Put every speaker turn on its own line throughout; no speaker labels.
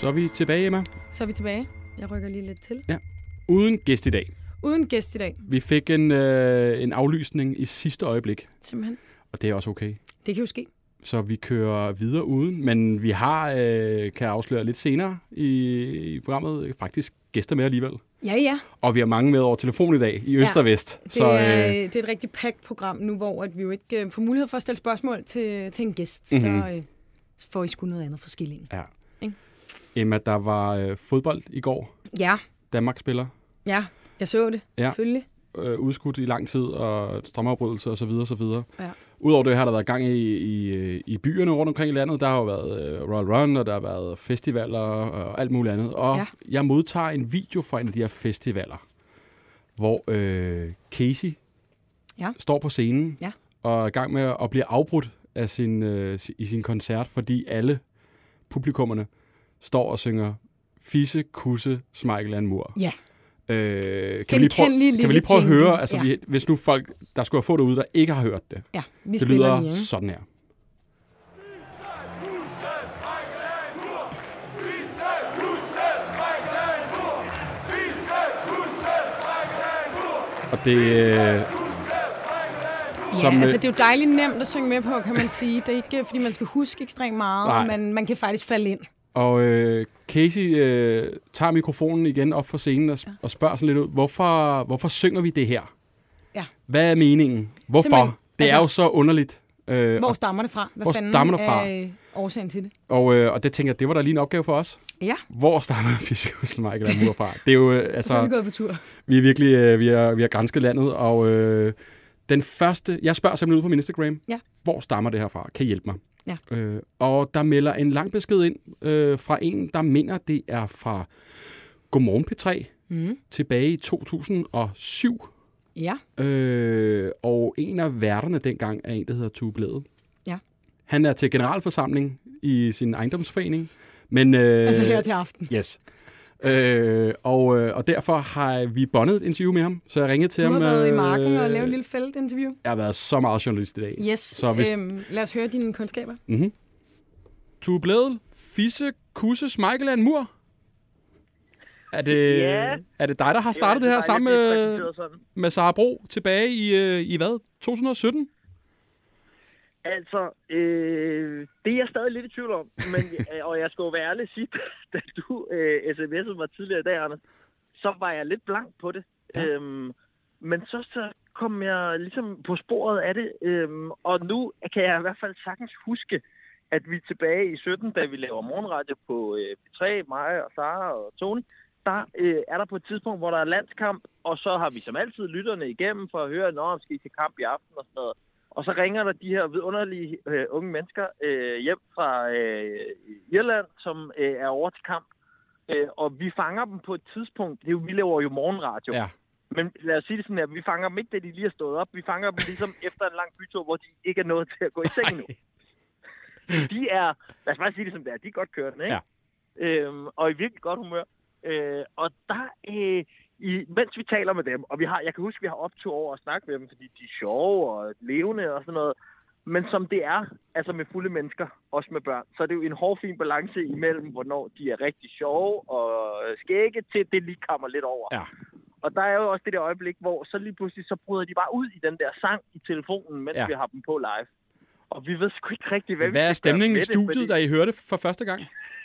Så er vi tilbage, Emma.
Så er vi tilbage. Jeg rykker lige lidt til.
Uden gæst i dag.
Uden gæst i dag,
Vi fik en, øh, en aflysning i sidste øjeblik,
simpelthen.
og det er også okay.
Det kan jo ske.
Så vi kører videre uden, men vi har, øh, kan afsløre lidt senere i, i programmet, faktisk gæster med alligevel.
Ja, ja.
Og vi har mange med over telefon i dag, i øst
Ja,
og vest.
Det,
så,
er,
øh,
det er et rigtig packed program nu, hvor at vi jo ikke øh, får mulighed for at stille spørgsmål til, til en gæst.
Mhm.
Så, øh, får I sgu noget andet for skillingen.
ja. Emma, der var øh, fodbold i går.
Ja,
Danmark spiller.
ja. Jeg så det,
Ja.
selvfølgelig.
øh, udskudt i lang tid, og strømafbrydelser osv. osv.
Ja.
Udover det har der været gang i, i, i byerne rundt omkring i landet. Der har jo været øh, Royal Run, og der har været festivaler og alt muligt andet. Og
Ja.
jeg modtager en video fra en af de her festivaler, hvor øh, Casey
Ja.
står på scenen
Ja.
og er i gang med at blive afbrudt af sin, øh, i sin koncert, fordi alle publikummerne står og synger Fisse, Kusse, Smeichel Mur.
Ja.
Øh, kan, vi lige prøve,
Genkendelige
kan vi lige prøve at høre, altså
Ja.
vi, hvis nu folk, der skulle have få det ud, der ikke har hørt det.
Ja, vi
Det lyder
lige,
sådan her. Og det... Øh,
Ja,
øh,
altså det er jo dejligt nemt at synge med på, kan man sige. Det er ikke, fordi man skal huske ekstremt meget,
Nej.
men man kan faktisk falde ind.
Og øh, Casey øh, tager mikrofonen igen op fra scenen og, ja. og spørger sådan lidt ud, hvorfor, hvorfor synger vi det her?
Ja.
Hvad er meningen? Hvorfor?
Simpelthen.
Det er
Altså-
jo så underligt. Øh,
Hvor stammer det fra? Hvad
Hvor
fanden
stammer det fra?
er øh, årsagen til det?
og, øh, og det tænker jeg, det var da lige en opgave for os.
Ja,
Hvor stammer Fiskehusen Michael Amur fra? Det er jo, øh,
og så er vi
altså,
gået på tur.
vi er virkelig, øh, vi har, vi har grænsket landet, og øh, den første, jeg spørger simpelthen ud på min Instagram,
Ja.
hvor stammer det her fra? Kan I hjælpe mig?
Ja.
Øh, og der melder en lang besked ind øh, fra en, der mener, det er fra Godmorgen P3
Mm.
tilbage i 2007.
Ja,
Øh, og en af værterne dengang er en, der hedder Tue Blæde.
Ja.
Han er til generalforsamling i sin ejendomsforening. Men, øh,
altså her til aften.
Yes. Øh, og, øh, og derfor har vi bondet et interview med ham, så jeg ringede til
Du
ham.
har været i
øh,
marken og lavet et lille feltinterview.
Jeg har været så meget journalist i dag.
Yes,
Så hvis-
øhm, lad os høre dine kundskaber.
Mm-hmm. Tue Blædel, Fisse, Kusse, Michael and Mur. Er det,
Ja.
er det dig, der har startet det her sammen med, med Sara Bro tilbage i, øh, i hvad? 2017?
Altså, øh, det er jeg stadig lidt i tvivl om, men, øh, og jeg skal jo være ærlig og sige, da du øh, sms'ede mig tidligere i dag, Anders, så var jeg lidt blank på det.
Ja.
Øhm, men så, så kom jeg ligesom på sporet af det, øhm, og nu kan jeg i hvert fald sagtens huske, at vi tilbage i 17, da vi laver morgenradio på øh, P3, mig og Sara og Tony, der øh, er der på et tidspunkt, hvor der er landskamp, og så har vi som altid lytterne igennem for at høre, når om skal I til kamp i aften og sådan noget. Og så ringer der de her vidunderlige øh, unge mennesker øh, hjem fra øh, Irland, som øh, er over til kamp. Øh, og vi fanger dem på et tidspunkt. Det er jo, vi laver jo morgenradio.
Ja.
Men lad os sige det sådan her, vi fanger dem ikke, da de lige er stået op. Vi fanger dem ligesom efter en lang bytur, hvor de ikke er nået til at gå i seng endnu. De er, lad os bare sige det som det er, de er godt kørende, ikke?
Ja.
Øhm, og i virkelig godt humør. Øh, og der, øh, i, mens vi taler med dem, og vi har, jeg kan huske, vi har optur over at snakke med dem, fordi de er sjove og levende og sådan noget. Men som det er, altså med fulde mennesker, også med børn, så er det jo en hårfin balance imellem, hvornår de er rigtig sjove og skægge, til det lige kommer lidt over.
Ja.
Og der er jo også det der øjeblik, hvor så lige pludselig, så bryder de bare ud i den der sang i telefonen, mens
Ja.
vi har dem på live. Og vi ved sgu ikke rigtig, hvad, vi
Hvad er stemningen i
det,
studiet, da I hørte for første gang?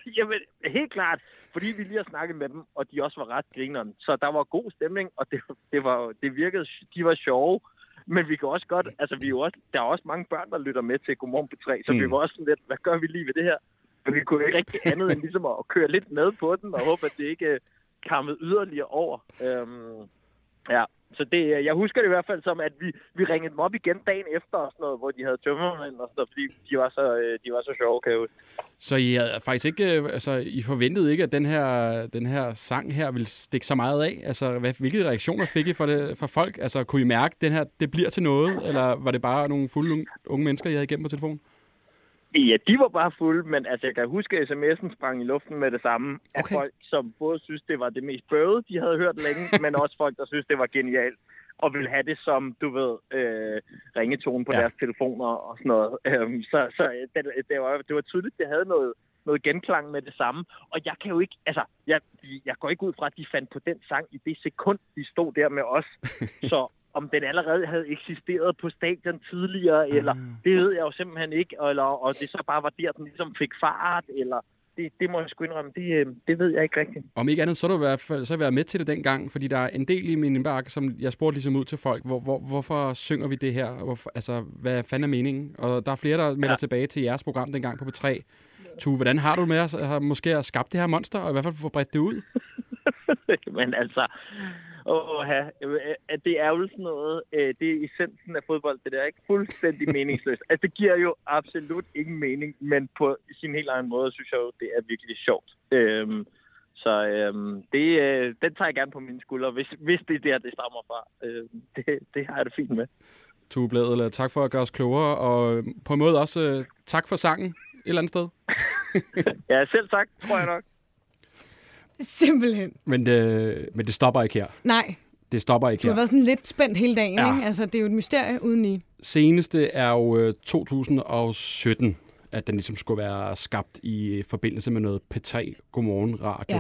Jamen, helt klart. Fordi vi lige har snakket med dem, og de også var ret grineren. Så der var god stemning, og det, det, var, det virkede, de var sjove. Men vi kan også godt, altså vi er også, der er også mange børn, der lytter med til Godmorgen på 3, så
Mm.
vi var også sådan lidt, hvad gør vi lige ved det her? Men vi kunne ikke rigtig andet end ligesom at køre lidt med på den, og håbe, at det ikke øh, kammede yderligere over. Øhm, ja, så det, øh, jeg husker det i hvert fald som, at vi, vi ringede dem op igen dagen efter, og sådan noget, hvor de havde tømmermænd og sådan noget, fordi de var så, øh, de var så sjove, kan jeg huske.
Så I havde faktisk ikke, øh, altså I forventede ikke, at den her, den her sang her ville stikke så meget af? Altså, hvad, hvilke reaktioner fik I fra, det, fra folk? Altså, kunne I mærke, at den her, det bliver til noget? Eller var det bare nogle fulde unge, unge mennesker, I havde igennem på telefonen?
Ja, de var bare fulde, men altså, jeg kan huske, at sms'en sprang i luften med det samme af
Okay.
folk, som både synes, det var det mest bøvede, de havde hørt længe, men også folk, der synes, det var genialt, og ville have det som, du ved, øh, ringetone på
Ja.
ja. deres telefoner og sådan noget. Øhm, så så det, det, var, det var tydeligt, det havde noget, noget genklang med det samme. Og jeg kan jo ikke, altså, jeg, jeg går ikke ud fra, at de fandt på den sang i det sekund, de stod der med os. Så om den allerede havde eksisteret på stadion tidligere, eller det ved jeg jo simpelthen ikke, eller, og det så bare var der, den ligesom fik fart, eller det, det må jeg sgu indrømme, det, øh, det ved jeg ikke rigtigt.
Om ikke andet, så har du i hvert fald så været med til det dengang, fordi der er en del i min indbakke, som jeg spurgte ligesom ud til folk, hvor, hvor, hvorfor synger vi det her? Hvorfor, altså, hvad fanden er meningen? Og der er flere, der melder ja. tilbage til jeres program dengang på B3. Tue, hvordan har du med at har måske at skabt det her monster, og i hvert fald få bredt det ud?
Men altså, åh, det er jo sådan noget, øh, det er essensen af fodbold, det der er ikke fuldstændig meningsløst. Altså, det giver jo absolut ingen mening, men på sin helt egen måde, synes jeg jo, det er virkelig sjovt. Øhm, så øhm, det, øh, den tager jeg gerne på mine skuldre, hvis, hvis det er der, det stammer fra. Øhm, det, det har jeg det fint med.
Tue Bladel, tak for at gøre os klogere, og på en måde også øh, tak for sangen eller andet sted.
ja, selv tak, tror jeg nok.
Simpelthen.
Men det, men det stopper ikke her.
Nej.
Det stopper ikke
Du har
her.
været sådan lidt spændt hele dagen,
Ja.
ikke? Altså, det er jo et mysterie uden i.
Seneste er jo øh, 2017, at den ligesom skulle være skabt i forbindelse med noget P3 Godmorgen Radio.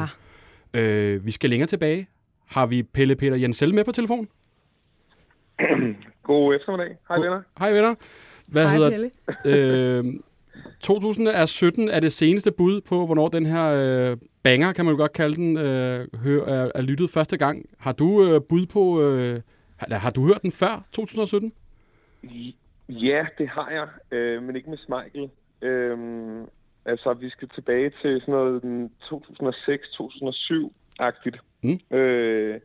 Ja.
Øh, vi skal længere tilbage. Har vi Pelle Peter Jensel med på telefon?
God eftermiddag. Hej venner.
Hej venner. Hvad
Hej,
hedder
Pelle.
øh, 2017 er det seneste bud på, hvornår den her øh, banger, kan man jo godt kalde den, øh, hør, er, er lyttet første gang. Har du øh, bud på, øh, har, har du hørt den før 2017?
Ja, det har jeg, øh, men ikke med Smeichel. Øhm, altså, vi skal tilbage til sådan noget den 2006-2007-agtigt.
Mm.
Øh,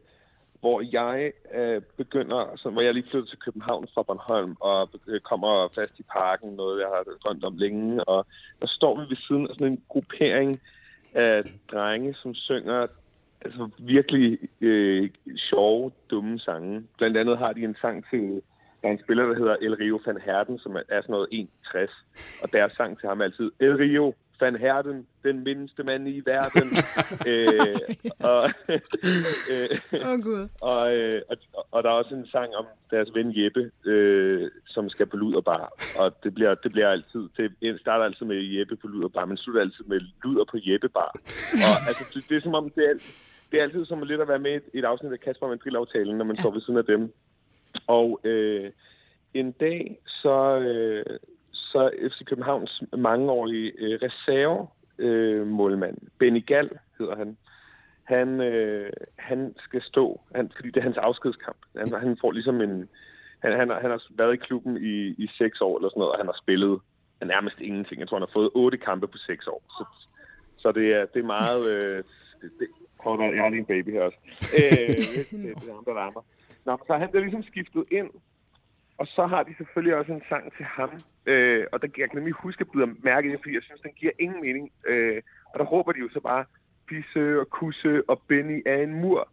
hvor jeg øh, begynder, så, hvor jeg lige flyttede til København fra Bornholm, og øh, kommer fast i parken, noget jeg har drømt om længe, og der står vi ved siden af sådan en gruppering af drenge, som synger altså virkelig øh, sjove, dumme sange. Blandt andet har de en sang til, der er en spiller, der hedder El Rio van Herden, som er sådan noget 61, og deres sang til ham er altid, El Rio van Herden, den mindste mand i verden. øh, og, øh,
oh, Gud.
og, øh, og, og der er også en sang om deres ven Jeppe, øh, som skal på luderbar. Og det bliver, det bliver altid, det starter altid med Jeppe på luderbar, men slutter altid med luder på Jeppebar. Og altså, det, det er som om, det er, det er altid som lidt at være med i et, et afsnit af Kasper Mandrill-aftalen, når man ja. står ved siden af dem. Og øh, en dag, så, øh, så FC Københavns mangeårige øh, reserve øh, målmand, Benny Gall hedder han, han, øh, han skal stå, han, fordi det er hans afskedskamp. Han, han får ligesom en... Han, han, har- han har været i klubben i, i seks år eller sådan noget, og han har spillet nærmest ingenting. Jeg tror, han har fået otte kampe på seks år. Så, så det, er, det er meget... Øh, det, det, prøv at, jeg har lige en baby her også. Øh, det, det, det er ham, der larmer. Nå, så han bliver ligesom skiftet ind, og så har de selvfølgelig også en sang til ham. Øh, og der, jeg kan nemlig huske at byde mærke i det, fordi jeg synes, den giver ingen mening. Øh, og der råber de jo så bare, Bisse og Kusse og Benny er en mur.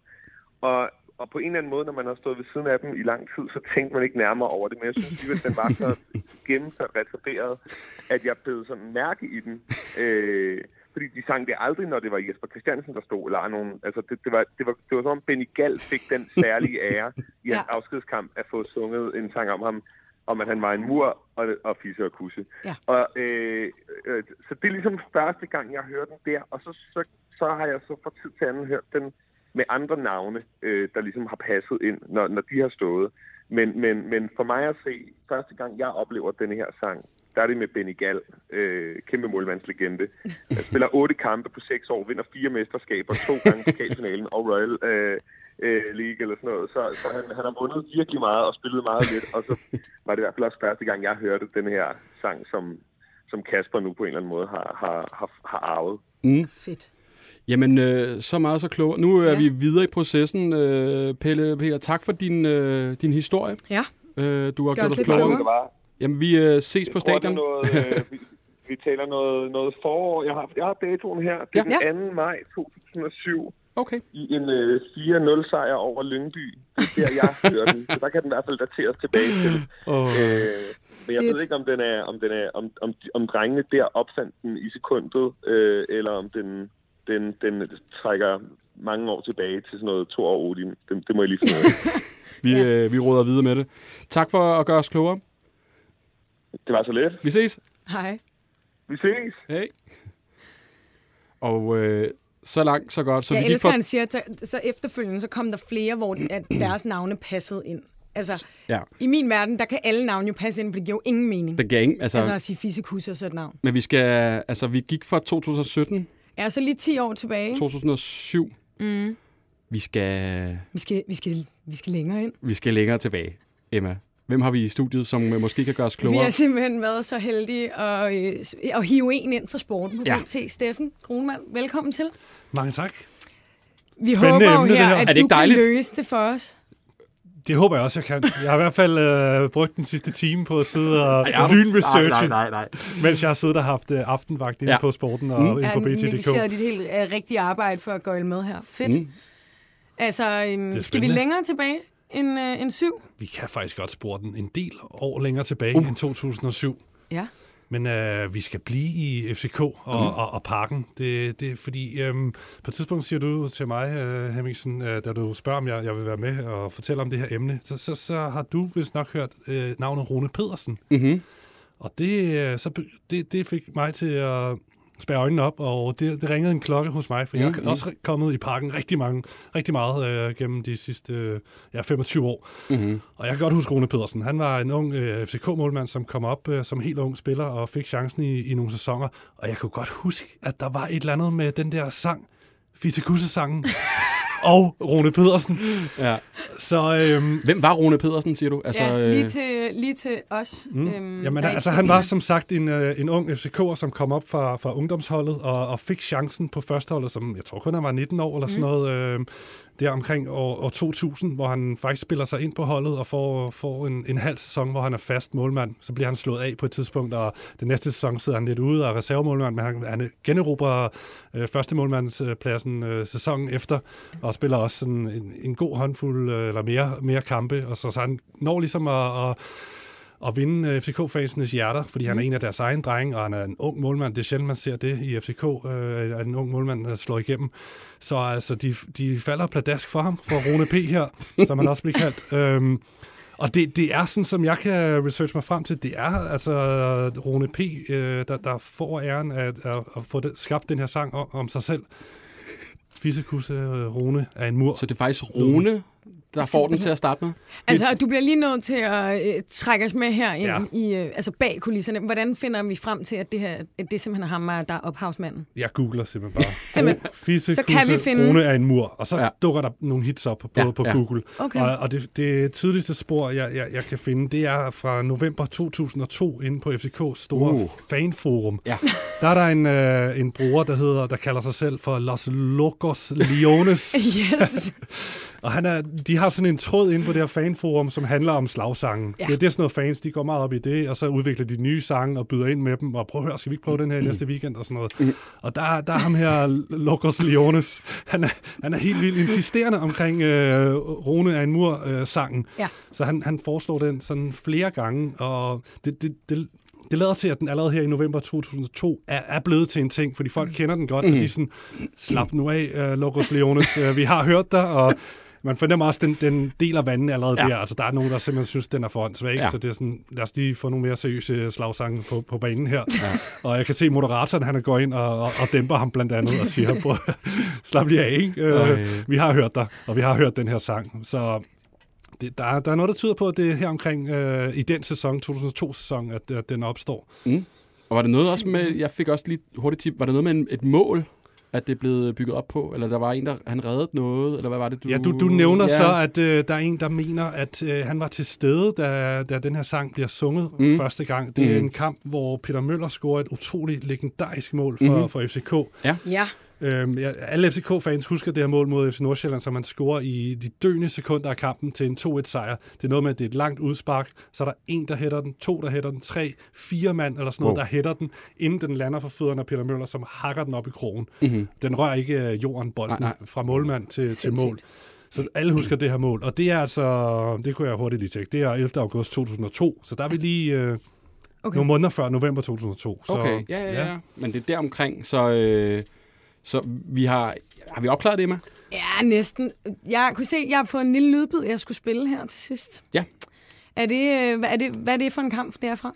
Og, og på en eller anden måde, når man har stået ved siden af dem i lang tid, så tænkte man ikke nærmere over det. Men jeg synes alligevel, den var så gennemført retarderet, at jeg blev sådan mærke i den. Øh, fordi de sang det aldrig, når det var Jesper Christiansen, der stod, eller nogen. Altså, det, det, var, det, var, det var som om Benny Gall fik den særlige ære i hans
Ja.
afskedskamp at få sunget en sang om ham, om at han var en mur og, og fisse og kusse.
Ja.
Og, øh, øh, så det er ligesom første gang, jeg hørte den der, og så, så, så har jeg så fra tid til anden hørt den med andre navne, øh, der ligesom har passet ind, når, når de har stået. Men, men, men for mig at se, første gang jeg oplever denne her sang, der er det med Benny Gall, øh, kæmpe målmandslegende. Han spiller otte kampe på seks år, vinder fire mesterskaber, to gange pokalfinalen og Royal øh, øh, League eller sådan noget. Så, så han, han har vundet virkelig meget og spillet meget lidt, og så var det i hvert fald også første gang, jeg hørte den her sang, som, som Kasper nu på en eller anden måde har, har, har, har arvet.
Mm.
Fedt.
Jamen, øh, så meget så klog. Nu er
Ja.
ja. vi videre i processen. Øh, Pelle Peter, tak for din, øh, din historie.
Ja.
Øh, du har gjort
os
klogere. Jamen, vi øh, ses på
Jeg er
stadion.
noget, øh, vi, vi taler noget, noget forår. Jeg har, jeg har datoen her. Det er
Ja.
den 2. maj 2007
Okay.
i en øh, 4-0-sejr over Lyngby. Det er der, jeg hører den. Så der kan den i hvert fald dateres tilbage til.
Oh.
Øh, men jeg ved ikke, om den er, om, den er, om, om, om drengene der opfandt den i sekundet, øh, eller om den, den, den trækker mange år tilbage til sådan noget to år Odin. Det, det må jeg lige finde ud af.
Vi, øh, vi råder videre med det. Tak for at gøre os klogere.
Det var så let.
Vi ses.
Hej.
Vi ses.
Hej. Og øh, så langt, så godt. Så
jeg
vi
elsker,
for...
han siger, at så efterfølgende så kom der flere, hvor at deres navne passede ind. Altså,
Ja,
i min verden, der kan alle navne jo passe ind, for det giver jo ingen mening.
det gav ingen... Altså,
Altså at sige Fisekus og sådan et navn.
Men vi skal... Altså, vi gik fra 2017,
Ja, så lige 10 år tilbage.
2007.
Mm.
Vi skal,
Vi, skal, vi, skal, vi skal længere ind.
vi skal længere tilbage. Emma, hvem har vi i studiet, som øh, måske kan gøre os
Vi
klogere?
har simpelthen været så heldige at, øh, at hive en ind for sporten på
Ja.
BT. Steffen Grunwald, velkommen til.
Mange tak.
Vi
Spændende
håber jo
emne,
her,
her.
at
Er det
du kan løse det for os.
Det håber jeg også, jeg kan. Jeg har i hvert fald øh, brugt den sidste time på at sidde og lynresearche,
Nej, nej, nej.
mens jeg har siddet og haft øh, aftenvagt inde
Ja.
på sporten og
Mm.
inde på BT.dk.
negligeret dit helt uh, rigtige arbejde for at gøjle med her. Fedt. Mm. Altså, øhm, skal vi længere tilbage end, øh, end syv?
Vi kan faktisk godt spore den en del år længere tilbage uh. end 2007.
Ja.
Men øh, vi skal blive i FCK og, mm. og, og parken. Det, det er fordi, øhm, på et tidspunkt siger du til mig, øh, Hemmingsen, øh, da du spørger, om jeg, jeg vil være med og fortælle om det her emne, så, så, så har du vist nok hørt øh, navnet Rune Pedersen.
Mm-hmm.
Og det, øh, så, det, det fik mig til at spære øjnene op, og det, det ringede en klokke hos mig, for mm, jeg er også kommet i parken rigtig, mange, rigtig meget øh, gennem de sidste øh, ja, 25 år.
Mm-hmm.
Og jeg kan godt huske Rune Pedersen. Han var en ung øh, FCK-målmand, som kom op øh, som helt ung spiller og fik chancen i, i nogle sæsoner. Og jeg kunne godt huske, at der var et eller andet med den der sang, Fisekusse-sangen, og Rune Pedersen.
Ja.
Så øhm,
Hvem var Rune Pedersen, siger du?
Altså, ja,
øh,
lige til, lige til os.
Mm.
Øhm,
Jamen,
der
altså, han var som sagt en, øh, en ung FCK'er, som kom op fra, fra ungdomsholdet og, og fik chancen på førsteholdet, som jeg tror kun han var 19 år eller sådan noget, øh, der omkring år, år 2000, hvor han faktisk spiller sig ind på holdet og får, får en, en halv sæson, hvor han er fast målmand. Så bliver han slået af på et tidspunkt, og den næste sæson sidder han lidt ude og er reservemålmand, men han, han generober øh, første målmandspladsen øh, sæsonen efter, og spiller også sådan en, en god håndfuld, øh, eller mere, mere kampe, og så, så han når ligesom at, at at vinde øh, FCK-fansenes hjerter, fordi mm. han er en af deres egen drenge, og han er en ung målmand. Det er sjældent, man ser det i FCK, øh, at en ung målmand der slår igennem. Så altså, de, de falder pladask for ham, for Rune P. her, som han også bliver kaldt. Øhm, og det, det er sådan, som jeg kan researche mig frem til, det er altså Rune P., øh, der, der får æren at, at, at få det, skabt den her sang om, om sig selv. Fisekusse øh, Rune er en mur.
Så det er faktisk Rune, der får den til at starte med?
Altså, du bliver lige nødt til at øh, trække os med her ind
Ja.
i, øh, altså bag kulisserne. Hvordan finder vi frem til, at det, her, at det simpelthen er ham, der er ophavsmanden?
Jeg googler simpelthen bare.
Simpelthen.
Fise,
Så kan vi finde-
Rune er en mur, og så
Ja.
dukker der nogle hits op på,
Ja,
på
ja.
Google.
Okay.
Og, og det, det tydeligste spor, jeg, jeg, jeg kan finde, det er fra november 2002 inde på FCK's store
uh.
fanforum.
Ja.
Der er der en, øh, en bruger, der hedder, der kalder sig selv for Los Locos Leones.
Yes.
og han er, de har sådan en tråd inde på det her fanforum, som handler om slagsangen.
Ja.
Det, det er sådan noget fans, de går meget op i det, og så udvikler de nye sange og byder ind med dem, og prøv at høre, skal vi ikke prøve den her i næste weekend og sådan noget.
Mm.
Og der, der er ham her, Locos Leones, han er, han er helt vildt insisterende omkring øh, Rune af en mur-sangen.
Ja.
Så han, han foreslår den sådan flere gange, og det, det, det, det lader til, at den allerede her i november 2002 er, er blevet til en ting, fordi folk kender den godt, mm. og de er sådan, slap nu af, uh, Locos Leones, uh, vi har hørt dig, og man fornemmer også, at den, den deler vandene allerede
Ja.
der. Altså, der er nogen, der simpelthen synes, den er for åndssvag.
Ja.
Så det er sådan, lad os lige få nogle mere seriøse slagsange på, på banen her. Ja. Og jeg kan se, at moderatoren, han går ind og, og, og dæmper ham blandt andet og siger, "Prøv, slap lige af, ikke? Øh, vi har hørt dig, og vi har hørt den her sang. Så det, der, er- der er noget, der tyder på, at det er her omkring øh, i den sæson, 2002-sæson, at, at den opstår.
Og var det noget også med, jeg fik også lige hurtigt tip, var det noget med en, et mål, at det blev bygget op på? Eller der var en, der han reddede noget? Eller hvad var det, du...
Ja, du, du nævner
ja.
så, at øh, der er en, der mener, at øh, han var til stede, da, da den her sang bliver sunget
Mm.
første gang. Det er
Mm.
en kamp, hvor Peter Møller scorer et utroligt legendarisk mål for, mm. for FCK.
ja.
Øhm, ja, alle FCK-fans husker det her mål mod FC Nordsjælland, som man scorer i de døende sekunder af kampen til en 2-1-sejr. Det er noget med, at det er et langt udspark, så er der en, der hætter den, to, der hætter den, tre, fire mand eller sådan noget,
Wow.
der hætter den, inden den lander for fødderne af Peter Møller, som hakker den op i krogen.
Mm-hmm.
Den rører ikke øh, jorden, bolden,
Nej,
nej, fra målmand til, til mål. Så alle husker det her mål. Og det er altså, det kunne jeg hurtigt lige tjekke, det er 11. august 2002. Så der er vi lige øh, okay. Nogle måneder før november 2002. Så,
Okay, ja, ja, ja. Men det er der omkring, så, øh, så vi har... Har vi opklaret det, Emma?
Ja, næsten. Jeg kunne se, jeg har fået en lille lydbid, jeg skulle spille her til sidst.
Ja.
Er det, øh, hvad, er det, hvad er det for en kamp derfra?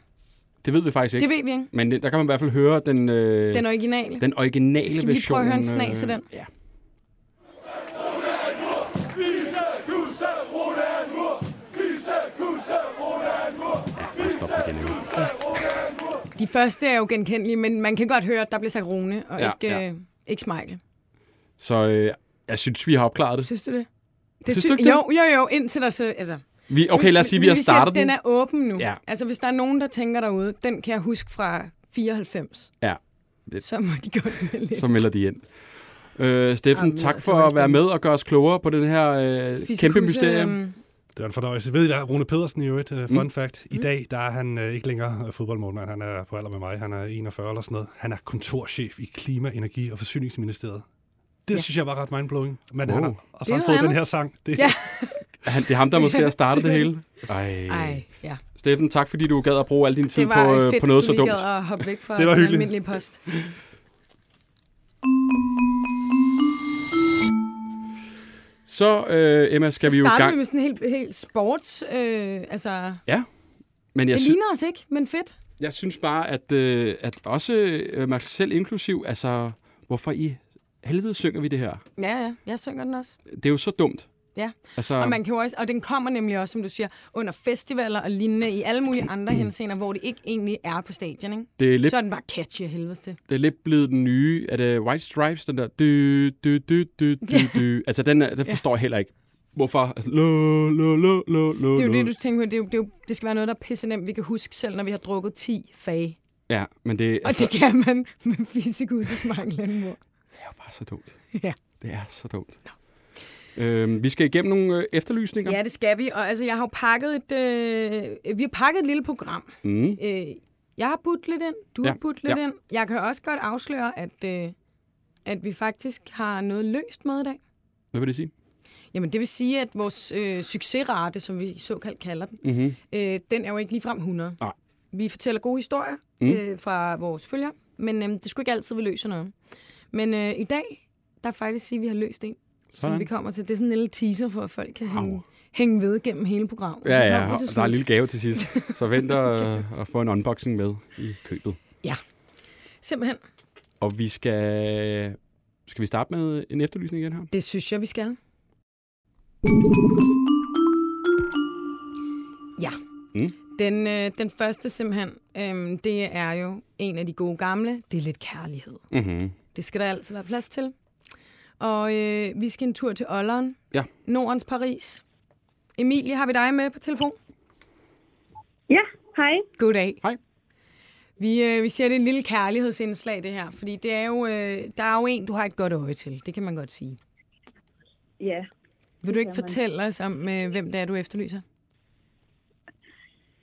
Det ved vi faktisk ikke.
Det ved vi ikke.
Men det- der kan man i hvert fald høre den, øh,
Den originale.
den originale
Skal vi lige
version.
prøve at høre en snas af
øh,
den?
Ja.
De første er jo genkendelige, men man kan godt høre, at der bliver sagt Rune, og
Ja,
ikke,
ja.
Ikke Smeichel.
Så øh, jeg synes, vi har opklaret det.
Synes du det?
Synes
sy-
du ikke det?
Jo, jo, jo, indtil der så... Altså,
Vi, okay, lad os sige, vi har
siger,
startet
den.
den.
er åben nu.
Ja.
Altså, hvis der er nogen, der tænker derude, den kan jeg huske fra 94.
Ja. Det-
Så må de godt melde
Så melder de ind. Øh, Steffen,
Jamen,
tak for at være med og gøre os klogere på den her øh,
Fisikusse,
kæmpe mysterium.
Det er en fornøjelse. Ved I hvad, Rune Pedersen i øvrigt, uh, fun
Mm.
fact. I dag, der er han uh, ikke længere øh, fodboldmålmand. Han er på alder med mig. Han er 41 eller sådan noget. Han er kontorchef i Klima-, Energi- og Forsyningsministeriet. Det
Ja.
synes jeg var ret mindblowing. Men
Wow.
han har, og så
Det
har han fået den her sang. Det,
Ja.
Han, det er ham, der måske har startet det hele. Ej.
Ej, ja.
Steffen, tak fordi du gad at bruge al din tid
Det var
på,
fedt,
på noget så dumt.
gad at hoppe væk fra
Det var
den almindelige post.
Så, øh, Emma, skal
så
vi jo i gang.
vi med sådan helt, helt sports. Øh, altså,
Men jeg,
det ligner os ikke, men fedt.
jeg synes bare, at, øh, at også øh, mig selv inklusiv, altså, hvorfor i helvede synger vi det her?
Ja, ja, jeg synger den også.
Det er jo så dumt.
Ja.
Altså,
Og, man kan jo også, og den kommer nemlig også, som du siger, under festivaler og lignende i alle mulige andre henseender, hvor det ikke egentlig er på stadion. Ikke?
det, er lidt,
Så er den bare catchy af helvede til.
det er lidt blevet den nye, er det White Stripes, den der dy, dy, dy, dy, dy, dy. Altså, den, den forstår jeg heller ikke. Hvorfor? Altså, lo, lo, lo, lo, lo,
Det er jo det, du tænker på. Det, er jo, det, er jo, det skal være noget, der er pisse nemt, vi kan huske selv, når vi har drukket 10 fag.
Ja, men det,
Og
altså,
det kan man med fysikus og mor.
det er jo bare så dumt.
Ja.
Det er så dumt. Øhm, vi skal igennem nogle øh, efterlysninger.
Ja, det skal vi. Og altså, jeg har jo pakket et, øh, vi har pakket et lille program.
Mm.
Øh, jeg har budt lidt ind, du
Ja,
har budt lidt
ja.
ind. Jeg kan også godt afsløre, at, øh, at vi faktisk har noget løst med i dag.
Hvad vil det sige?
Jamen, det vil sige, at vores øh, succesrate, som vi såkaldt kalder den,
Mm-hmm.
øh, den er jo ikke ligefrem 100.
Nej.
Vi fortæller gode historier
mm.
øh, fra vores følgere, men øh, det skulle ikke altid, vi løser noget. Men øh, i dag, der er faktisk sige, at vi har løst en, som
Sådan.
vi kommer til. Det er sådan en lille teaser, for at folk kan
Au.
hænge, hænge ved gennem hele programmet.
Ja, ja, og der er en lille gave til sidst. Så vent at, at få en unboxing med i købet.
Simpelthen.
Og vi skal... Skal vi starte med en efterlysning igen her?
Det synes jeg, vi skal. Ja.
Mm.
Den, øh, den første simpelthen, øh, det er jo en af de gode gamle. Det er lidt kærlighed.
Mm-hmm.
Det skal der altid være plads til. Og øh, vi skal en tur til Olleren.
Ja.
Nordens Paris. Emilie, har vi dig med på telefon?
Ja, hej.
Goddag.
Hej.
Vi, øh, vi siger, det er en lille kærlighedsindslag, det her. Fordi det er jo, øh, der er jo en, du har et godt øje til. Det kan man godt sige.
Ja,
Vil du ikke
kan man.
fortælle os om, øh, hvem det er, du efterlyser?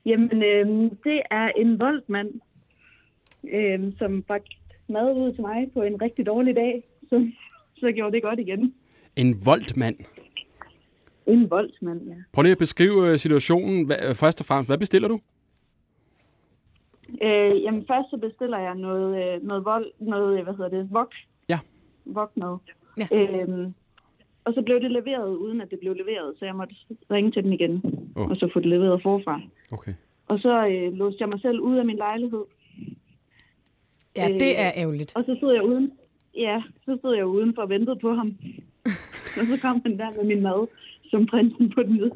jamen øh, det er en voldmand, øh, som bragte mad ud til mig på en rigtig dårlig dag, så, så gjorde det godt igen.
En voldmand.
En voldsmand, ja.
Prøv lige at beskrive øh, situationen. Øh, først og fremmest, hvad bestiller du?
Øh, jamen først så bestiller jeg noget, øh, noget vold, noget, hvad hedder det, vok.
Ja.
Vokmad.
Ja.
Øhm, og så blev det leveret, uden at det blev leveret, så jeg måtte ringe til den igen, oh. og så få det leveret forfra.
Okay.
Og så øh, låste jeg mig selv ud af min lejlighed,
Ja,
Øh,
det er ærgerligt.
Og så stod jeg uden. Ja, så stod jeg udenfor og ventede på ham. og så kom han der med min mad, som prinsen på den hvide.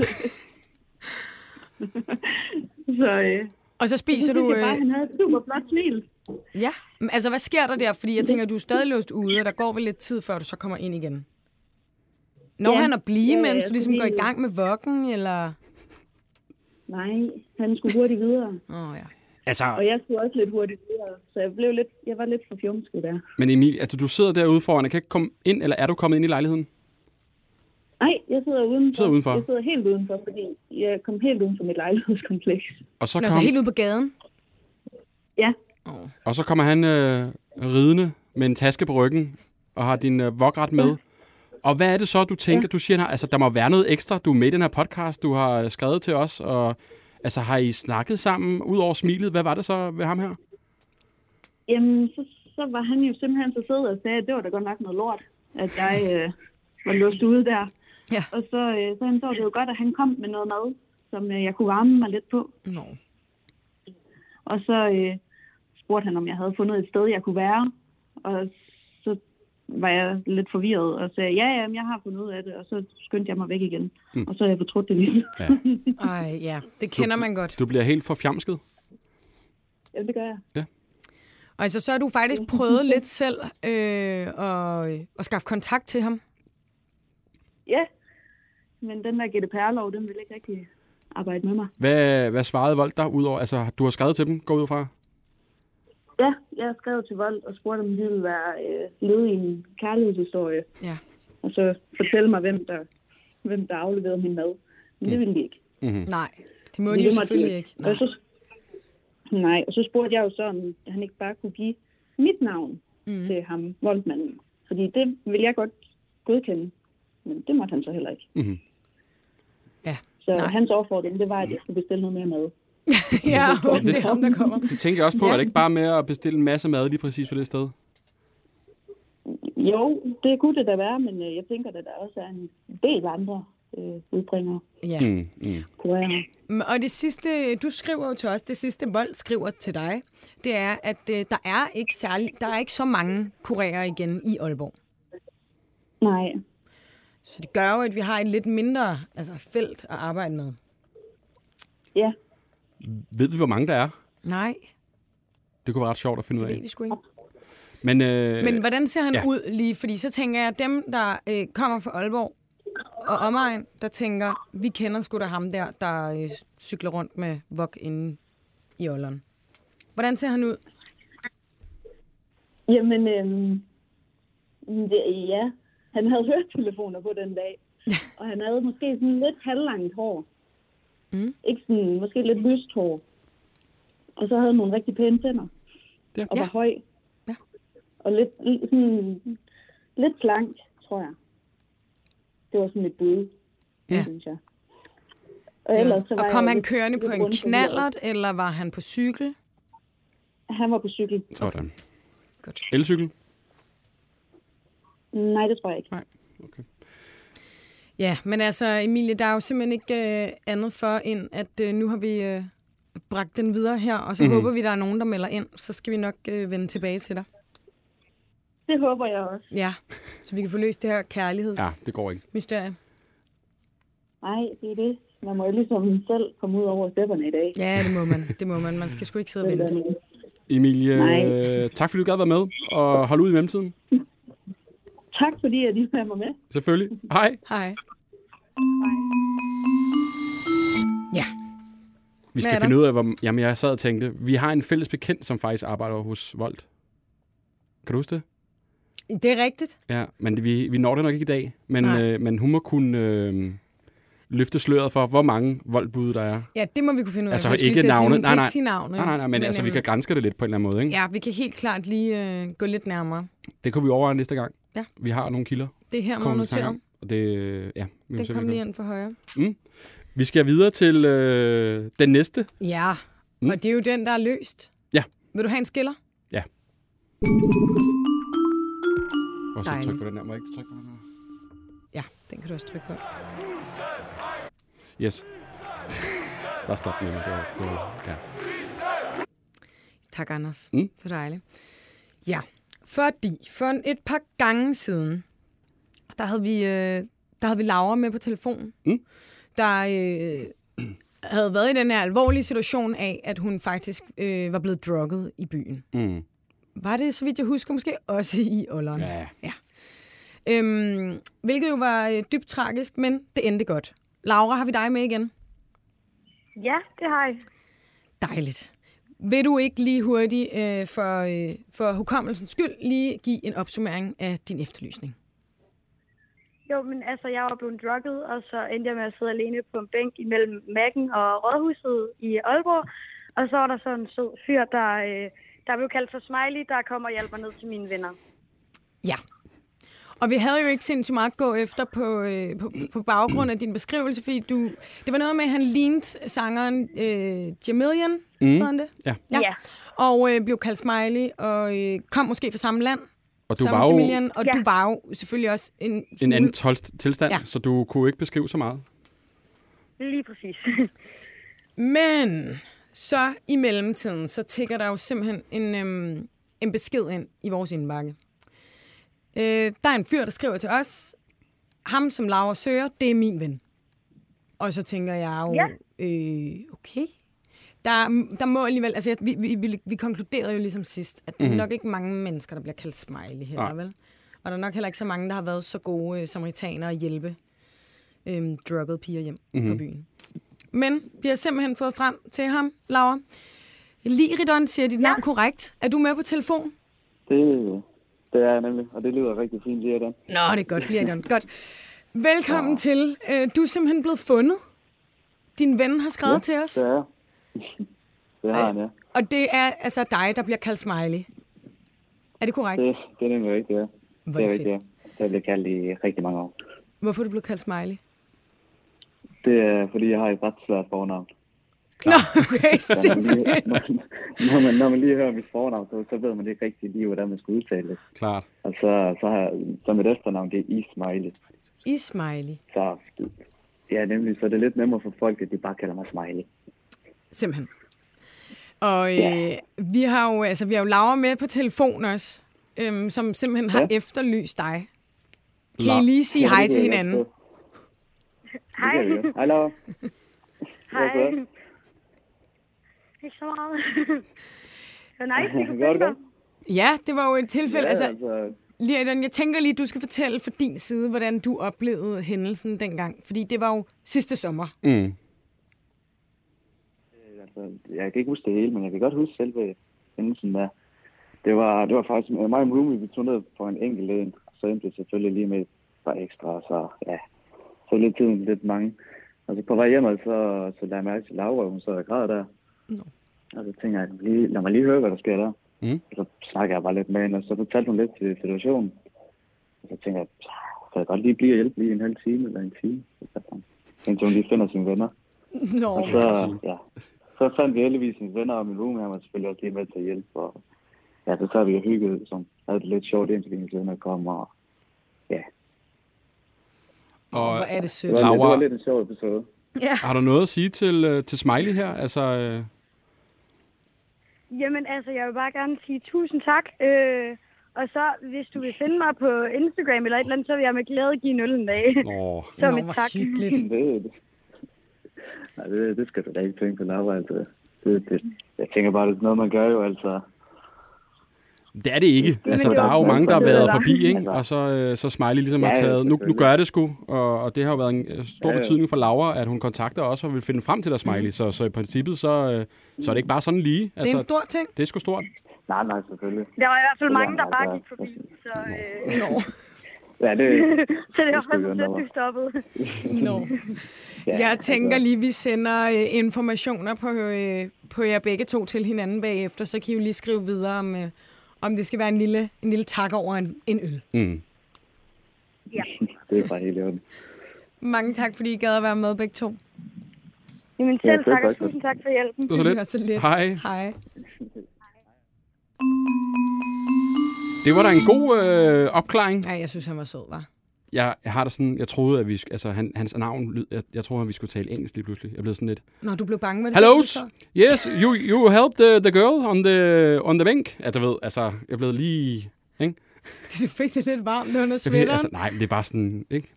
så, øh,
Og så spiser du...
jeg bare,
Øh,
han havde et super flot smil.
ja, Men altså hvad sker der der? Fordi jeg tænker, du er stadig låst ude, og der går vel lidt tid, før du så kommer ind igen. Når
Ja.
han at blive,
Ja,
mens du ligesom går i gang med vokken, eller...
Nej, han skulle hurtigt videre.
Åh oh, ja.
Altså,
Og jeg skulle også lidt hurtigt videre, så jeg, blev lidt, jeg var lidt for fjumsket der.
men Emil, altså, du sidder derude foran. Jeg kan ikke komme ind, eller er du kommet ind i lejligheden?
Nej, jeg sidder udenfor.
sidder udenfor?
Jeg sidder helt udenfor, fordi jeg kom helt uden for mit lejlighedskompleks.
Og så,
Nå,
kom,
så helt ude på gaden?
Ja,
Oh.
og så kommer han øh, ridende med en taske på ryggen, og har din øh, vokret med. Og hvad er det så, du tænker? Du siger, altså, der må være noget ekstra. Du er med i den her podcast, du har øh, skrevet til os, og altså, har I snakket sammen, ud over smilet? Hvad var det så ved ham her?
Jamen, så, så var han jo simpelthen så sød og sagde, at det var da godt nok noget lort, at jeg øh, var låst ude der.
Ja.
Og så, øh, så han så det jo godt, at han kom med noget mad, som øh, jeg kunne varme mig lidt på.
Nå.
Og så øh, spurgte han, om jeg havde fundet et sted, jeg kunne være. Og var jeg lidt forvirret og sagde, ja, ja, jeg har fundet ud af det. Og så skyndte jeg mig væk igen. Mm. Og så har jeg fortrudt det lige.
Ja.
Ej, ja, det kender man godt.
Du bliver helt forfjamsket.
ja, det gør jeg.
Og altså, så har du faktisk prøvet lidt selv øh, at, at skaffe kontakt til ham.
Ja, men den der GDPR-lov, den vil ikke rigtig arbejde med mig.
Hvad, hvad svarede Vold der udover? Altså, du har skrevet til dem, går ud fra?
Ja, jeg har skrevet til Vold og spurgt, om de ville være øh, led i en kærlighedshistorie.
Ja.
Og så fortælle mig, hvem der, hvem der afleverede min mad. Men det ville de ikke.
Mm-hmm.
Nej, det må de jo selvfølgelig
de
ikke.
Og
Nej.
så, nej, og så spurgte jeg jo så, om han ikke bare kunne give mit navn mm. til ham, voldmanden. Fordi det vil jeg godt godkende. Men det måtte han så heller ikke.
Mm-hmm.
Ja.
Så
nej.
hans opfordring, det var, at jeg skulle bestille noget mere mad.
Ja, og det er ham, der kommer.
Det tænker jeg også på.
Ja.
Er det ikke bare med at bestille en masse mad lige præcis på det sted?
Jo, det kunne det da være, men øh, jeg tænker, at der også er en del andre øh, udbringere
Ja.
Mm, mm.
Mm, Og det sidste, du skriver jo til os, det sidste Vold skriver til dig, det er, at øh, der er ikke særlig, der er ikke så mange kurerer igen i Aalborg.
Nej,
Så det gør jo, at vi har et lidt mindre altså, felt at arbejde med.
ja,
Ved vi, hvor mange der er?
Nej,
Det kunne være ret sjovt at finde ud
det ved
af.
vi sgu ikke.
Men, øh,
Men hvordan ser han
ja.
ud lige? Fordi så tænker jeg, at dem, der øh, kommer fra Aalborg og omegn, der tænker, vi kender sgu da ham der, der øh, cykler rundt med vok inde i Aalborg. Hvordan ser han ud?
jamen, øhm, det, ja, han havde høretelefoner på den dag. og han havde måske sådan lidt halvlangt hår.
Mm.
Ikke sådan, måske lidt lyst hår. Og så havde han nogle rigtig pæne tænder.
Ja.
Og var
Ja.
høj.
Ja.
Og lidt, lidt sådan, lidt slank, tror jeg. Det var sådan et bud,
Ja.
synes jeg. Og,
er
ellers, så var
og kom
jeg
han
lidt-
kørende på en knallert, eller var han på cykel?
Han var på cykel.
Sådan.
Godt.
Elcykel?
Nej, det tror jeg ikke.
Nej. Okay.
Ja, men altså, Emilie, der er jo simpelthen ikke øh, andet for, end at øh, nu har vi øh, bragt den videre her, og så
Mhm.
mm-hmm. håber vi, der er nogen, der melder ind. Så skal vi nok øh, vende tilbage til dig.
Det håber jeg også.
Ja, så vi kan få løst det her
Ja,
kærlighedsmysterie.
det går ikke.
Nej, det er det. Man må jo ligesom selv komme ud over stepperne i dag.
Ja, det må man. Det må man. Man skal sgu ikke sidde og vente.
Emilie,
Nej.
øh, tak fordi du gad være med, og hold ud i mellemtiden.
Tak fordi, at I var med med.
Selvfølgelig. Hej.
Hej.
Vi skal
er
finde ud af, hvor... Jamen, jeg sad og tænkte, vi har en fælles bekendt, som faktisk arbejder hos Volt. Kan du huske det?
det er rigtigt.
Ja, men det- vi, vi når det nok ikke i dag. Men,
Nej.
øh, men hun må kunne øh, løfte sløret for, hvor mange voldbud der er.
Ja, det må vi kunne finde ud af.
Altså, ikke
sige,
navne.
hun
Nej,
kan
nej.
ikke sige navne.
Nej, nej, nej, men, men altså, vi
øhm,
kan grænske det lidt på en eller anden måde. Ikke?
Ja, vi kan helt klart lige øh, gå lidt nærmere.
Det kunne vi overveje næste gang.
Ja.
Vi har nogle kilder.
Det her
at
noteret.
snakke om, Og det, ja, vi se,
kom lige ind for højre.
Vi skal videre til øh, den næste.
Ja,
Mm.
og det er jo den, der er løst.
Ja.
Vil du have en skiller?
Og så tryk på den her. Må jeg ikke trykke på den her?
Ja, den kan du også trykke på.
Yes. Bare stop med det. Det var, det var, ja.
Tak, Anders.
Mm.
Så dejligt. Ja, fordi for et par gange siden, der havde vi, øh, der havde vi Laura med på telefonen,
Mm.
Der øh, havde været i den her alvorlige situation af, at hun faktisk øh, var blevet drugget i byen.
Mm.
Var det, så vidt jeg husker, måske også i Olleren.
Ja.
Øhm, hvilket jo var øh, dybt tragisk, men det endte godt. Laura, har vi dig med igen?
Ja, det har jeg.
Dejligt. Vil du ikke lige hurtigt øh, for, øh, for hukommelsens skyld lige give en opsummering af din efterlysning?
Jo, men altså, jeg var blevet drugget, og så endte jeg med at sidde alene på en bænk imellem Mac'en og Rådhuset i Aalborg. Og så var der sådan en sød fyr, der, øh, der blev kaldt for Smiley, der kommer og hjælper ned til mine venner.
Ja. Og vi havde jo ikke sindssygt meget at gå efter på, øh, på, på baggrund af din beskrivelse, fordi du, det var noget med, at han lignede sangeren øh, Jamilian, mm. hedder han det?
Ja.
Ja.
Ja.
Og øh, blev kaldt Smiley, og øh, kom måske fra samme land
Og du
som
var jo
Jamilian, og
Ja.
du var jo selvfølgelig også en,
en
smule-
anden tolst tilstand,
Ja.
så du kunne ikke beskrive så meget.
Lige præcis.
Men så i mellemtiden, så tigger der jo simpelthen en, øhm, en besked ind i vores indbakke. Øh, der er en fyr, der skriver til os, ham som Laura søger, det er min ven. Og så tænker jeg jo,
Ja.
øh, okay. Der, der må alligevel, altså vi, vi, vi, vi konkluderede jo ligesom sidst, at det er
Mhm.
nok ikke mange mennesker, der bliver kaldt smiley heller,
Nej.
vel? Og der er nok heller ikke så mange, der har været så gode øh, samaritanere at hjælpe øhm, druggede piger hjem mm-hmm.
Mhm.
på byen. Men vi har simpelthen fået frem til ham, Laura. Liridon siger dit navn korrekt. Er du med på telefon?
Det, det er jeg nemlig, og det lyder rigtig fint lige den.
Nå, det er godt, Liridon. Godt. Velkommen ja. til. Øh, du er simpelthen blevet fundet. Din ven har skrevet ja, til os.
Det er. Det har han, ja.
Og det er altså dig, der bliver kaldt smiley. Er det korrekt?
Det, det er nemlig rigtigt, ja.
Hvor
Det
er
er rigtigt, ja. Det er blevet kaldt i rigtig mange år.
Hvorfor er du blevet kaldt smiley?
Det er, fordi jeg har et ret svært fornavn.
Nå, okay,
Når man, lige,
simpelthen.
når, man, når man lige hører mit fornavn, så, så ved man ikke rigtig lige, hvordan man skal udtale det.
Klart.
Og så, så, har, jeg- så mit efternavn, det er Ismaili.
I smiley.
Så ja, nemlig, så er det lidt nemmere for folk, at de bare kalder mig Smiley.
Simpelthen. Og øh, vi har jo altså vi har jo Laura med på telefon også, øhm, som simpelthen har
Ja.
efterlyst dig. Kan
La-
I lige sige hej til hinanden?
Hej.
Hej, Laura.
Hej. Ikke så meget. det var nice,
det.
Ja, det var jo et tilfælde.
Ja,
altså,
altså,
Liridon, jeg tænker lige, du skal fortælle fra din side, hvordan du oplevede hændelsen dengang. Fordi det var jo sidste sommer.
Mm.
Jeg kan ikke huske det hele, men jeg kan godt huske selve hændelsen der. Det var, det var faktisk mig og min roomie, vi tog ned på en enkelt en, så endte det selvfølgelig lige med et par ekstra, så ja, så lidt tiden lidt mange. Og så på vej hjemme, så, så lader jeg mærke til Laura, hun sad og græd der.
Nå.
Og så tænker jeg, lige, lad mig lige høre, hvad der sker der.
Mm.
Og så snakker jeg bare lidt med hende, og så fortalte hun lidt til situationen. Og så tænker jeg, kan jeg godt lige blive og hjælpe lige en halv time eller en time. Indtil hun lige finder sine venner.
Nå,
Og så, ja, så fandt vi heldigvis mine venner, og min roomie han var selvfølgelig også lige med til at hjælpe. Og, ja, så sad vi og hyggede, som havde det lidt sjovt, indtil mine venner kom. Og, ja,
Og
hvor er det
det
sødt.
det
Laura-
var lidt en sjov episode.
Ja.
har du noget at sige til, øh, til Smiley her? Altså, øh,
Jamen, altså, jeg vil bare gerne sige tusind tak. Øh, og så, hvis du vil finde mig på Instagram eller et eller andet, så vil jeg med glæde give en øl en dag.
Nå,
et
hvor
tak.
hyggeligt.
Det, det, nej, det, det skal du da ikke tænke på, Laura. Altså, det, det, jeg tænker bare, det er noget, man gør jo, altså.
det er det ikke. Altså,
det
der
var
er jo mange, der har været forbi, ikke?
Altså.
Og så, øh, så Smiley ligesom
Ja,
har taget, nu, nu gør jeg det sgu, og, og det har jo været en øh, stor
Ja,
betydning for Laura, at hun kontakter os og vil finde frem til dig, Smiley. Så, så i princippet, så, øh, så er det ikke bare sådan lige.
Det er en
Altså,
stor ting.
det er sgu stort.
Nej, nej, selvfølgelig.
Der var i hvert fald mange, der bare
altså,
gik forbi. Så, øh,
Ja, det,
så det var
skulle
faktisk
vi
stoppede.
nå.
ja,
Jeg tænker lige, vi sender øh, informationer på, øh, på jer begge to til hinanden bagefter, så kan I jo lige skrive videre, om, øh, om det skal være en lille, en lille tak over en, en øl.
Mm.
Det er bare helt i orden.
Mange tak, fordi I gad at være med begge to.
Jamen
Ja,
selv
selv
tak, og tusind tak for hjælpen.
Det var så lidt. Hej.
Hej.
Det var da en god øh, opklaring.
Ja, jeg synes, han var sød, var.
Jeg, jeg har da sådan, jeg troede, at vi, altså han, hans navn, lyd, jeg, jeg troede, at vi skulle tale engelsk lige pludselig. Jeg blev sådan lidt,
Nå, du blev bange med det.
Hello, yes, you, you helped the, the girl on the, on the bank. Ja, du ved, altså, jeg blev lige, ikke?
Du fik det lidt varmt under
ved,
sweateren.
altså, nej, det er bare sådan, ikke?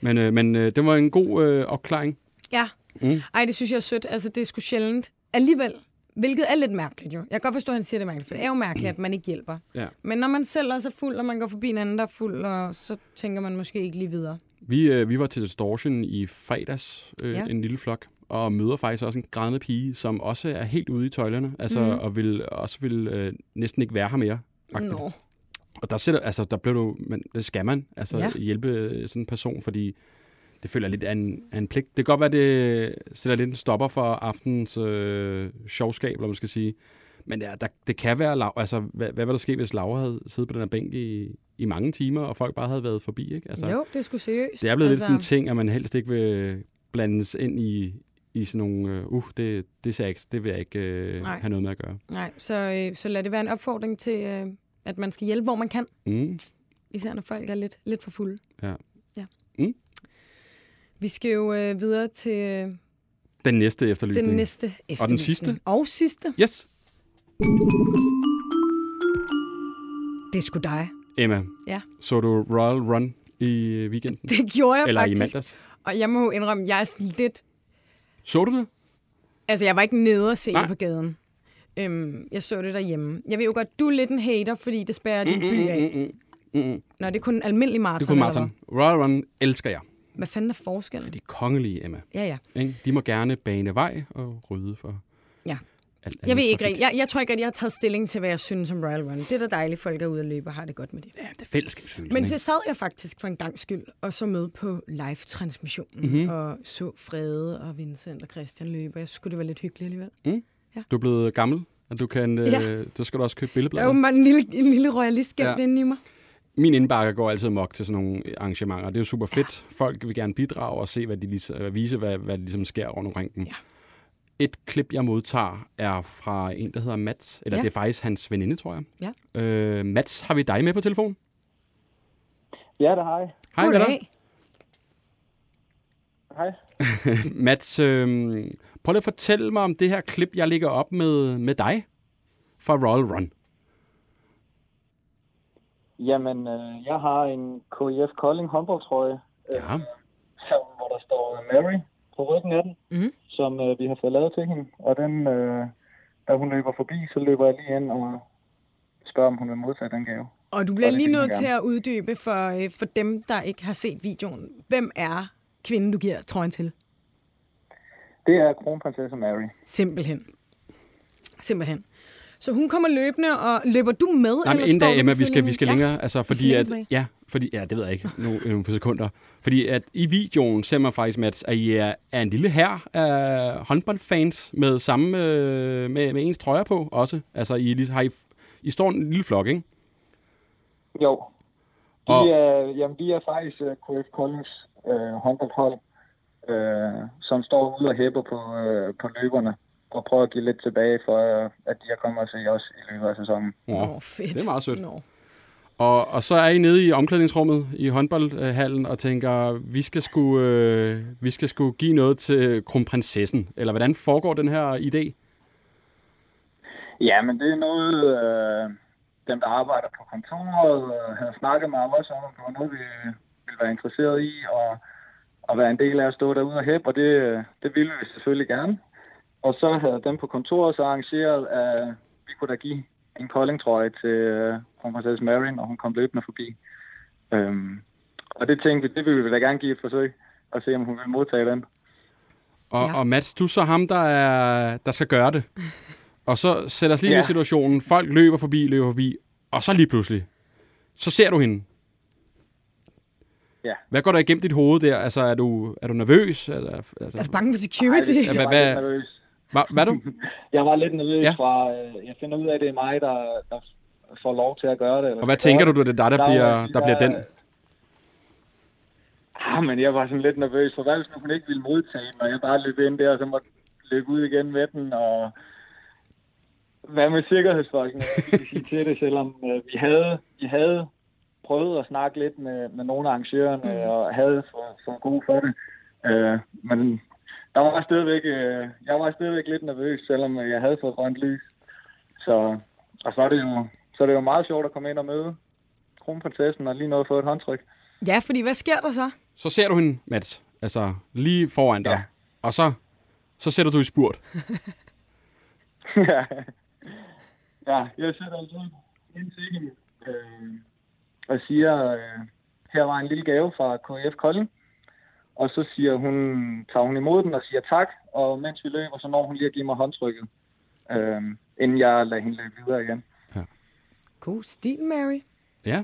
Men, øh, men øh, det var en god øh, opklaring.
Ja.
Mm.
Ej, det synes jeg er sødt. Altså, det er sgu sjældent. Alligevel, hvilket er lidt mærkeligt jo. Jeg kan godt forstå, at han siger det er mærkeligt, for det er jo mærkeligt, at man ikke hjælper.
Ja.
Men når man selv er så fuld, og man går forbi en anden, der er fuld, og så tænker man måske ikke lige videre.
Vi, øh, vi var til Distortion i fredags, øh,
Ja.
en lille flok, og møder faktisk også en grædende pige, som også er helt ude i tøjlerne, altså, mm. og vil også vil øh, næsten ikke være her mere. agtigt.
Nå.
Og der, sætter, altså, der blev du, men det skal man, altså
Ja.
hjælpe sådan en person, fordi det føler jeg lidt af en, af en pligt. Det kan godt være, det sætter lidt en stopper for aftens øh, sjovskab, eller man skal sige. Men ja, der, det kan være, altså, hvad, hvad ville der ske, hvis Laura havde siddet på den her bænk i, i mange timer, og folk bare havde været forbi, ikke? Altså,
Jo, det sgu seriøst.
det er blevet altså... lidt sådan en ting, at man helst ikke vil blandes ind i, i sådan nogle, øh, uh, det, det, ser ikke, det vil jeg ikke øh,
Nej.
have noget med at gøre.
Nej, så, øh, så lad det være en opfordring til, øh, at man skal hjælpe, hvor man kan.
Mm.
Især når folk er lidt, lidt for fulde.
Ja.
ja.
Mm.
Vi skal jo øh, videre til, øh,
Den næste efterlysning.
Den næste efterlysning.
Og den sidste?
Og sidste.
Yes.
Det er sgu dig.
Emma,
Ja.
så du Royal Run i øh, weekenden?
Det gjorde jeg
Eller i
faktisk.
mandags?
Og jeg må jo indrømme, jeg er sådan lidt...
Så du det?
Altså, jeg var ikke nede og se
Nej.
på gaden. Øhm, jeg så det derhjemme. Jeg ved jo godt, du er lidt en hater, fordi det spærrer din by af.
Mm, mm.
Nå, det er kun almindelig maraton.
Det kunne Martin. Royal Run elsker jeg.
Hvad? Fanden er forskellen?
De er kongelige, Emma.
Ja, ja.
Ikke? De må gerne bane vej og rydde for
Ja.
alt
Jeg ved ikke. Jeg, jeg tror ikke, at jeg har taget stilling til, hvad jeg synes om Royal Run. Det er da dejligt, folk er ude og løbe og har det godt med det.
Ja, det er fællesskabsfølelsen.
Men så sad jeg faktisk for en gang skyld og så med på live-transmissionen
Mhm.
mm-hmm. og så Frede og Vincent og Christian løbe. Jeg skulle det var lidt hyggeligt alligevel.
Du er blevet gammel, og du kan,
Ja.
øh, du skal du også købe
Der er jo en lille, en lille royalist gemt
Ja.
ja. inde i mig.
Min indbakke går altid mok til sådan nogle arrangementer. Det er jo super fedt. Folk vil gerne bidrage og se, hvad de ligesom, øh, vise, hvad, hvad der ligesom sker rundt omkring dem.
Ja.
Et klip, jeg modtager, er fra en, der hedder Mats. Eller
Ja.
det er faktisk hans veninde, tror jeg.
Ja.
Øh, Mats, har vi dig med på telefon?
Ja, det har jeg.
Hej med dig.
Hej.
Mats, øh, prøv lige at fortælle mig om det her klip, jeg lægger op med, med dig fra Royal Run.
Jamen, øh, jeg har en KIF Kolding håndboldtrøje, øh,
Ja.
som, hvor der står Mary på ryggen af den,
Mhm.
som øh, vi har fået lavet til hende. Og den, øh, da hun løber forbi, så løber jeg lige ind og spørger, om hun vil modtage den gave.
Og du bliver
Og
lige nødt til at uddybe for, øh, for dem, der ikke har set videoen. Hvem er kvinden, du giver trøjen til?
Det er kronprinsesse Mary.
Simpelthen. Simpelthen. Så hun kommer løbende, og løber du med?
Nej, men
eller
inden da, Emma, vi skal, vi skal
ja.
længere, altså fordi at,
tilbage.
ja, fordi, ja, det ved jeg ikke, nu, nu på sekunder. Fordi at i videoen ser man faktisk, Mats, at I er, er en lille her af håndboldfans med samme, øh, med, med ens trøjer på også. Altså, I, lige- har I, I står en lille flok, ikke?
Jo.
Og-
er, jamen, vi er faktisk uh, KF Koldings øh, håndboldhold, øh, som står ude og hæpper på, øh, på løberne og prøver at give lidt tilbage for, øh, at de har kommet og se os i løbet af sæsonen.
Ja.
Åh, fedt.
det er meget sødt.
Nå.
Og, og så er I nede i omklædningsrummet i håndboldhallen og tænker, vi skal sgu, øh, vi skal sgu give noget til kronprinsessen. Eller hvordan foregår den her idé?
Ja, men det er noget, øh, dem der arbejder på kontoret øh, havde snakket med os om, om det var noget, vi ville være interesseret i, og, og være en del af at stå derude og hæppe, og det, det ville vi selvfølgelig gerne. Og så havde dem på kontoret så arrangeret, at vi kunne da give en koldingtrøje til øh, kronprinsesse Mary, når hun kom løbende forbi. Øhm, og det tænkte vi, det ville vi da gerne give et forsøg, og se om hun ville modtage den.
Og,
Ja.
og Mats, du er så ham, der, er, der skal gøre det. Og så sætter os lige ja. I situationen. Folk løber forbi, løber forbi. Og så lige pludselig, så ser du hende.
Ja.
Hvad går der igennem dit hoved der? Altså, er du, er du nervøs? Eller, altså,
Er du bange for security?
Ja,
Jeg
hvad-
var
hvad-
lidt nervøs.
Hvad, hvad er du?
Jeg var lidt nervøs
Ja.
fra, øh, jeg finder ud af, at det er mig, der, der får lov til at gøre det. Eller
Og hvad tænker
gøre
du, det er dig, der,
Der var
bliver,
de
der bliver
der-
den?
Ah, men jeg var sådan lidt nervøs, for hvad hvis nu hun ikke ville modtage den, og jeg bare løb ind der, og så måtte løbe ud igen med den, og hvad med sikkerhedsfolkene, vi sige til det, selvom øh, vi havde, vi havde prøvet at snakke lidt med, med nogle af arrangørerne, mm. og havde fået for gode for det. Øh, men der var stadigvæk, øh, jeg var stadigvæk lidt nervøs, selvom øh, jeg havde fået grønt lys. Så, og så er, det jo, så er det jo meget sjovt at komme ind og møde kronprinsessen og lige noget få et håndtryk.
Ja, fordi hvad sker der så?
Så ser du hende, Mats. Altså, lige foran dig.
Ja.
Og så, så sætter du i spurt.
ja. ja, jeg sætter altså ind til hende øh, og siger, øh, her var en lille gave fra KF Kolding. Og så siger hun, tager hun imod den og siger tak, og mens vi løber, så når hun lige at give mig håndtrykket, øh, inden jeg lader hende løbe videre igen.
God stil, Mary.
Ja.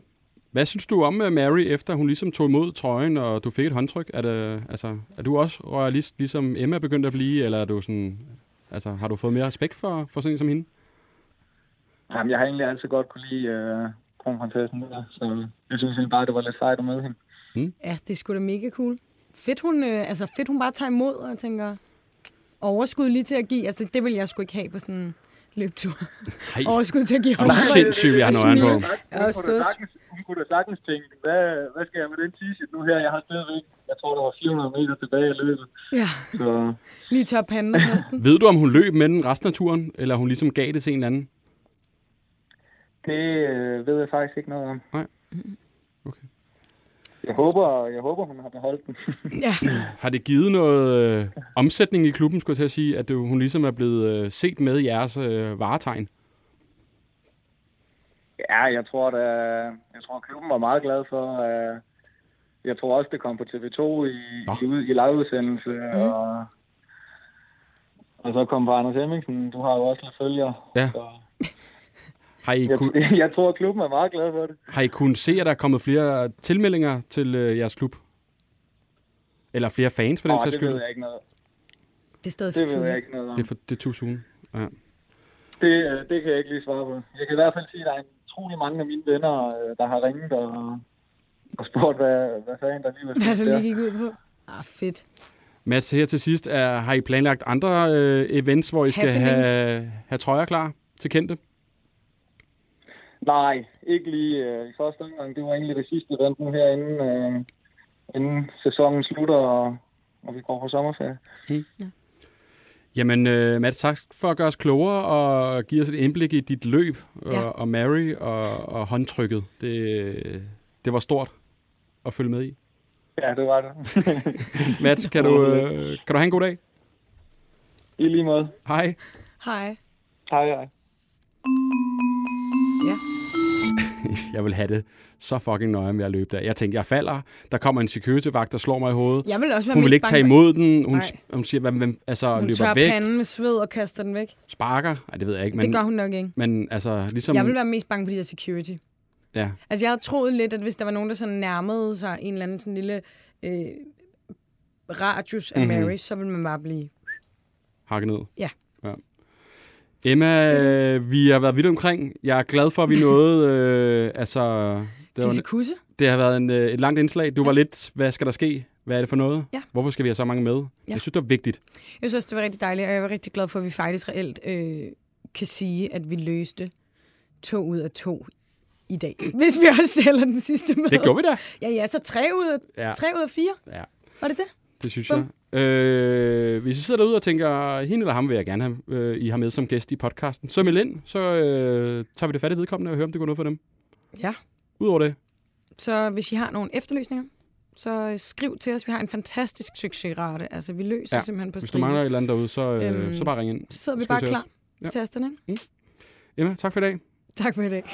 Hvad synes du om øh, Mary, efter hun ligesom tog imod trøjen, og du fik et håndtryk? Er, det, altså, er du også royalist, ligesom Emma begyndte at blive, eller er du sådan, altså, har du fået mere respekt for, for sådan en som hende?
Jamen, jeg har egentlig altid godt kunne lide øh, kronprinsessen der, så jeg synes egentlig bare, det var lidt sejt at møde hende.
Ja, det er sgu da mega cool. Fedt hun, øh, altså fedt hun bare tager imod, og jeg tænker, overskud lige til at give. Altså, det vil jeg sgu ikke have på sådan en løbetur.
Hej.
Overskud til at give
Og hvor
håndtryk.
sindssygt, vi har nøjeren på.
Jeg har stået
Hun kunne da sagtens tænke, hvad, hvad skal jeg med den t-shirt nu her? Jeg har stadigvæk, jeg tror, der var 400 meter tilbage i løbet.
Ja,
Så
lige tør panden og næsten.
Ved du, om hun løb med den resten af turen, eller hun ligesom gav det til en eller anden?
det øh, ved jeg faktisk ikke noget om.
Nej.
Jeg håber, jeg håber hun har beholdt den.
Ja,
Har det givet noget øh, omsætning i klubben, skulle jeg til at sige, at det, hun ligesom er blevet øh, set med i jeres øh, varetegn?
Ja, jeg tror, da, jeg tror, klubben var meget glad for. Uh, jeg tror også, det kom på TV2 i,
Nå.
i, ud- i liveudsendelse. Mm. Og, og så kom på Anders Hemmingsen. Du har jo også lidt følgere.
Ja.
Så,
Har I,
jeg,
kun,
jeg tror, klubben er meget glad for det.
har I kunnet se, at der er kommet flere tilmeldinger til øh, jeres klub? Eller flere fans, for den
Åh,
sags
det
skyld?
ved jeg ikke noget.
det er stadig for
Det ved jeg
tidligt.
ikke noget om.
Det er, for, det er too soon. Ja.
Det, øh, det kan jeg ikke lige svare på. Jeg kan i hvert fald sige, at der er utrolig mange af mine venner, øh, der har ringet og, og spurgt, hvad, hvad fanden der lige var
Hvad der
der.
lige gik ud på. Ah, fedt.
Mads, her til sidst, er, har I planlagt andre øh, events, hvor I skal
Happenings.
have, have trøjer klar til kendte?
Nej, ikke lige øh, i første omgang. Det var egentlig det sidste event nu her, inden, øh, inden sæsonen slutter, og, og vi går på sommerferie.
Jamen, øh, Mads, tak for at gøre os klogere og give os et indblik i dit løb og,
Ja.
og Mary og, og håndtrykket. Det, det var stort at følge med i.
Ja, det var det.
Mads, kan du, øh, kan du have en god dag?
I lige måde.
Hej.
Hej.
Hej, hej.
Jeg vil have det så fucking nøje med at løbe der. Jeg tænkte, jeg falder. Der kommer en security-vagt, der slår mig i hovedet.
Jeg vil også være
Hun vil ikke tage
for-
imod den. Hun,
Nej.
hun siger, hvem, hvem altså,
Hun
løber væk,
panden med sved og kaster den væk.
sparker. Nej, det ved jeg ikke.
Men, det gør hun nok ikke.
men altså, ligesom...
Jeg vil være mest bange for de der security.
Ja.
Altså, jeg havde troet lidt, at hvis der var nogen, der sådan nærmede sig en eller anden sådan lille øh, radius af
Mhm.
mm-hmm. Mary, så ville man bare blive...
hakket ned.
Ja.
ja. Emma, øh, vi har været vidt omkring. Jeg er glad for, at vi nåede... Øh, altså, det, var,
kusse.
det har været en, øh, et langt indslag. Du var lidt, hvad skal der ske? Hvad er det for noget?
Ja.
Hvorfor skal vi have så mange med?
Ja.
Jeg synes, det var vigtigt.
Jeg synes, det var rigtig dejligt, og jeg var rigtig glad for, at vi faktisk reelt øh, kan sige, at vi løste to ud af to i dag. Hvis vi også sælger den sidste med.
Det gjorde vi da.
Ja, ja, så tre ud af,
Ja,
tre ud af fire.
Ja.
Var det det?
det synes
Bum.
jeg. Øh, hvis I sidder derude og tænker, hende eller ham vil jeg gerne have, øh, I har med som gæst i podcasten, så meld ind, så øh, tager vi det fat i vedkommende og hører, om det går noget for dem.
Ja.
Udover det,
Så hvis I har nogle efterløsninger, så skriv til os. Vi har en fantastisk succesrate. Altså, vi løser
Ja,
simpelthen på
hvis du
stribe.
mangler et eller andet derude, så, øh,
Øhm,
så bare ring ind.
Så sidder vi bare klar. Ja. til tasterne. ikke?
Emma, tak for i dag.
Tak for i dag.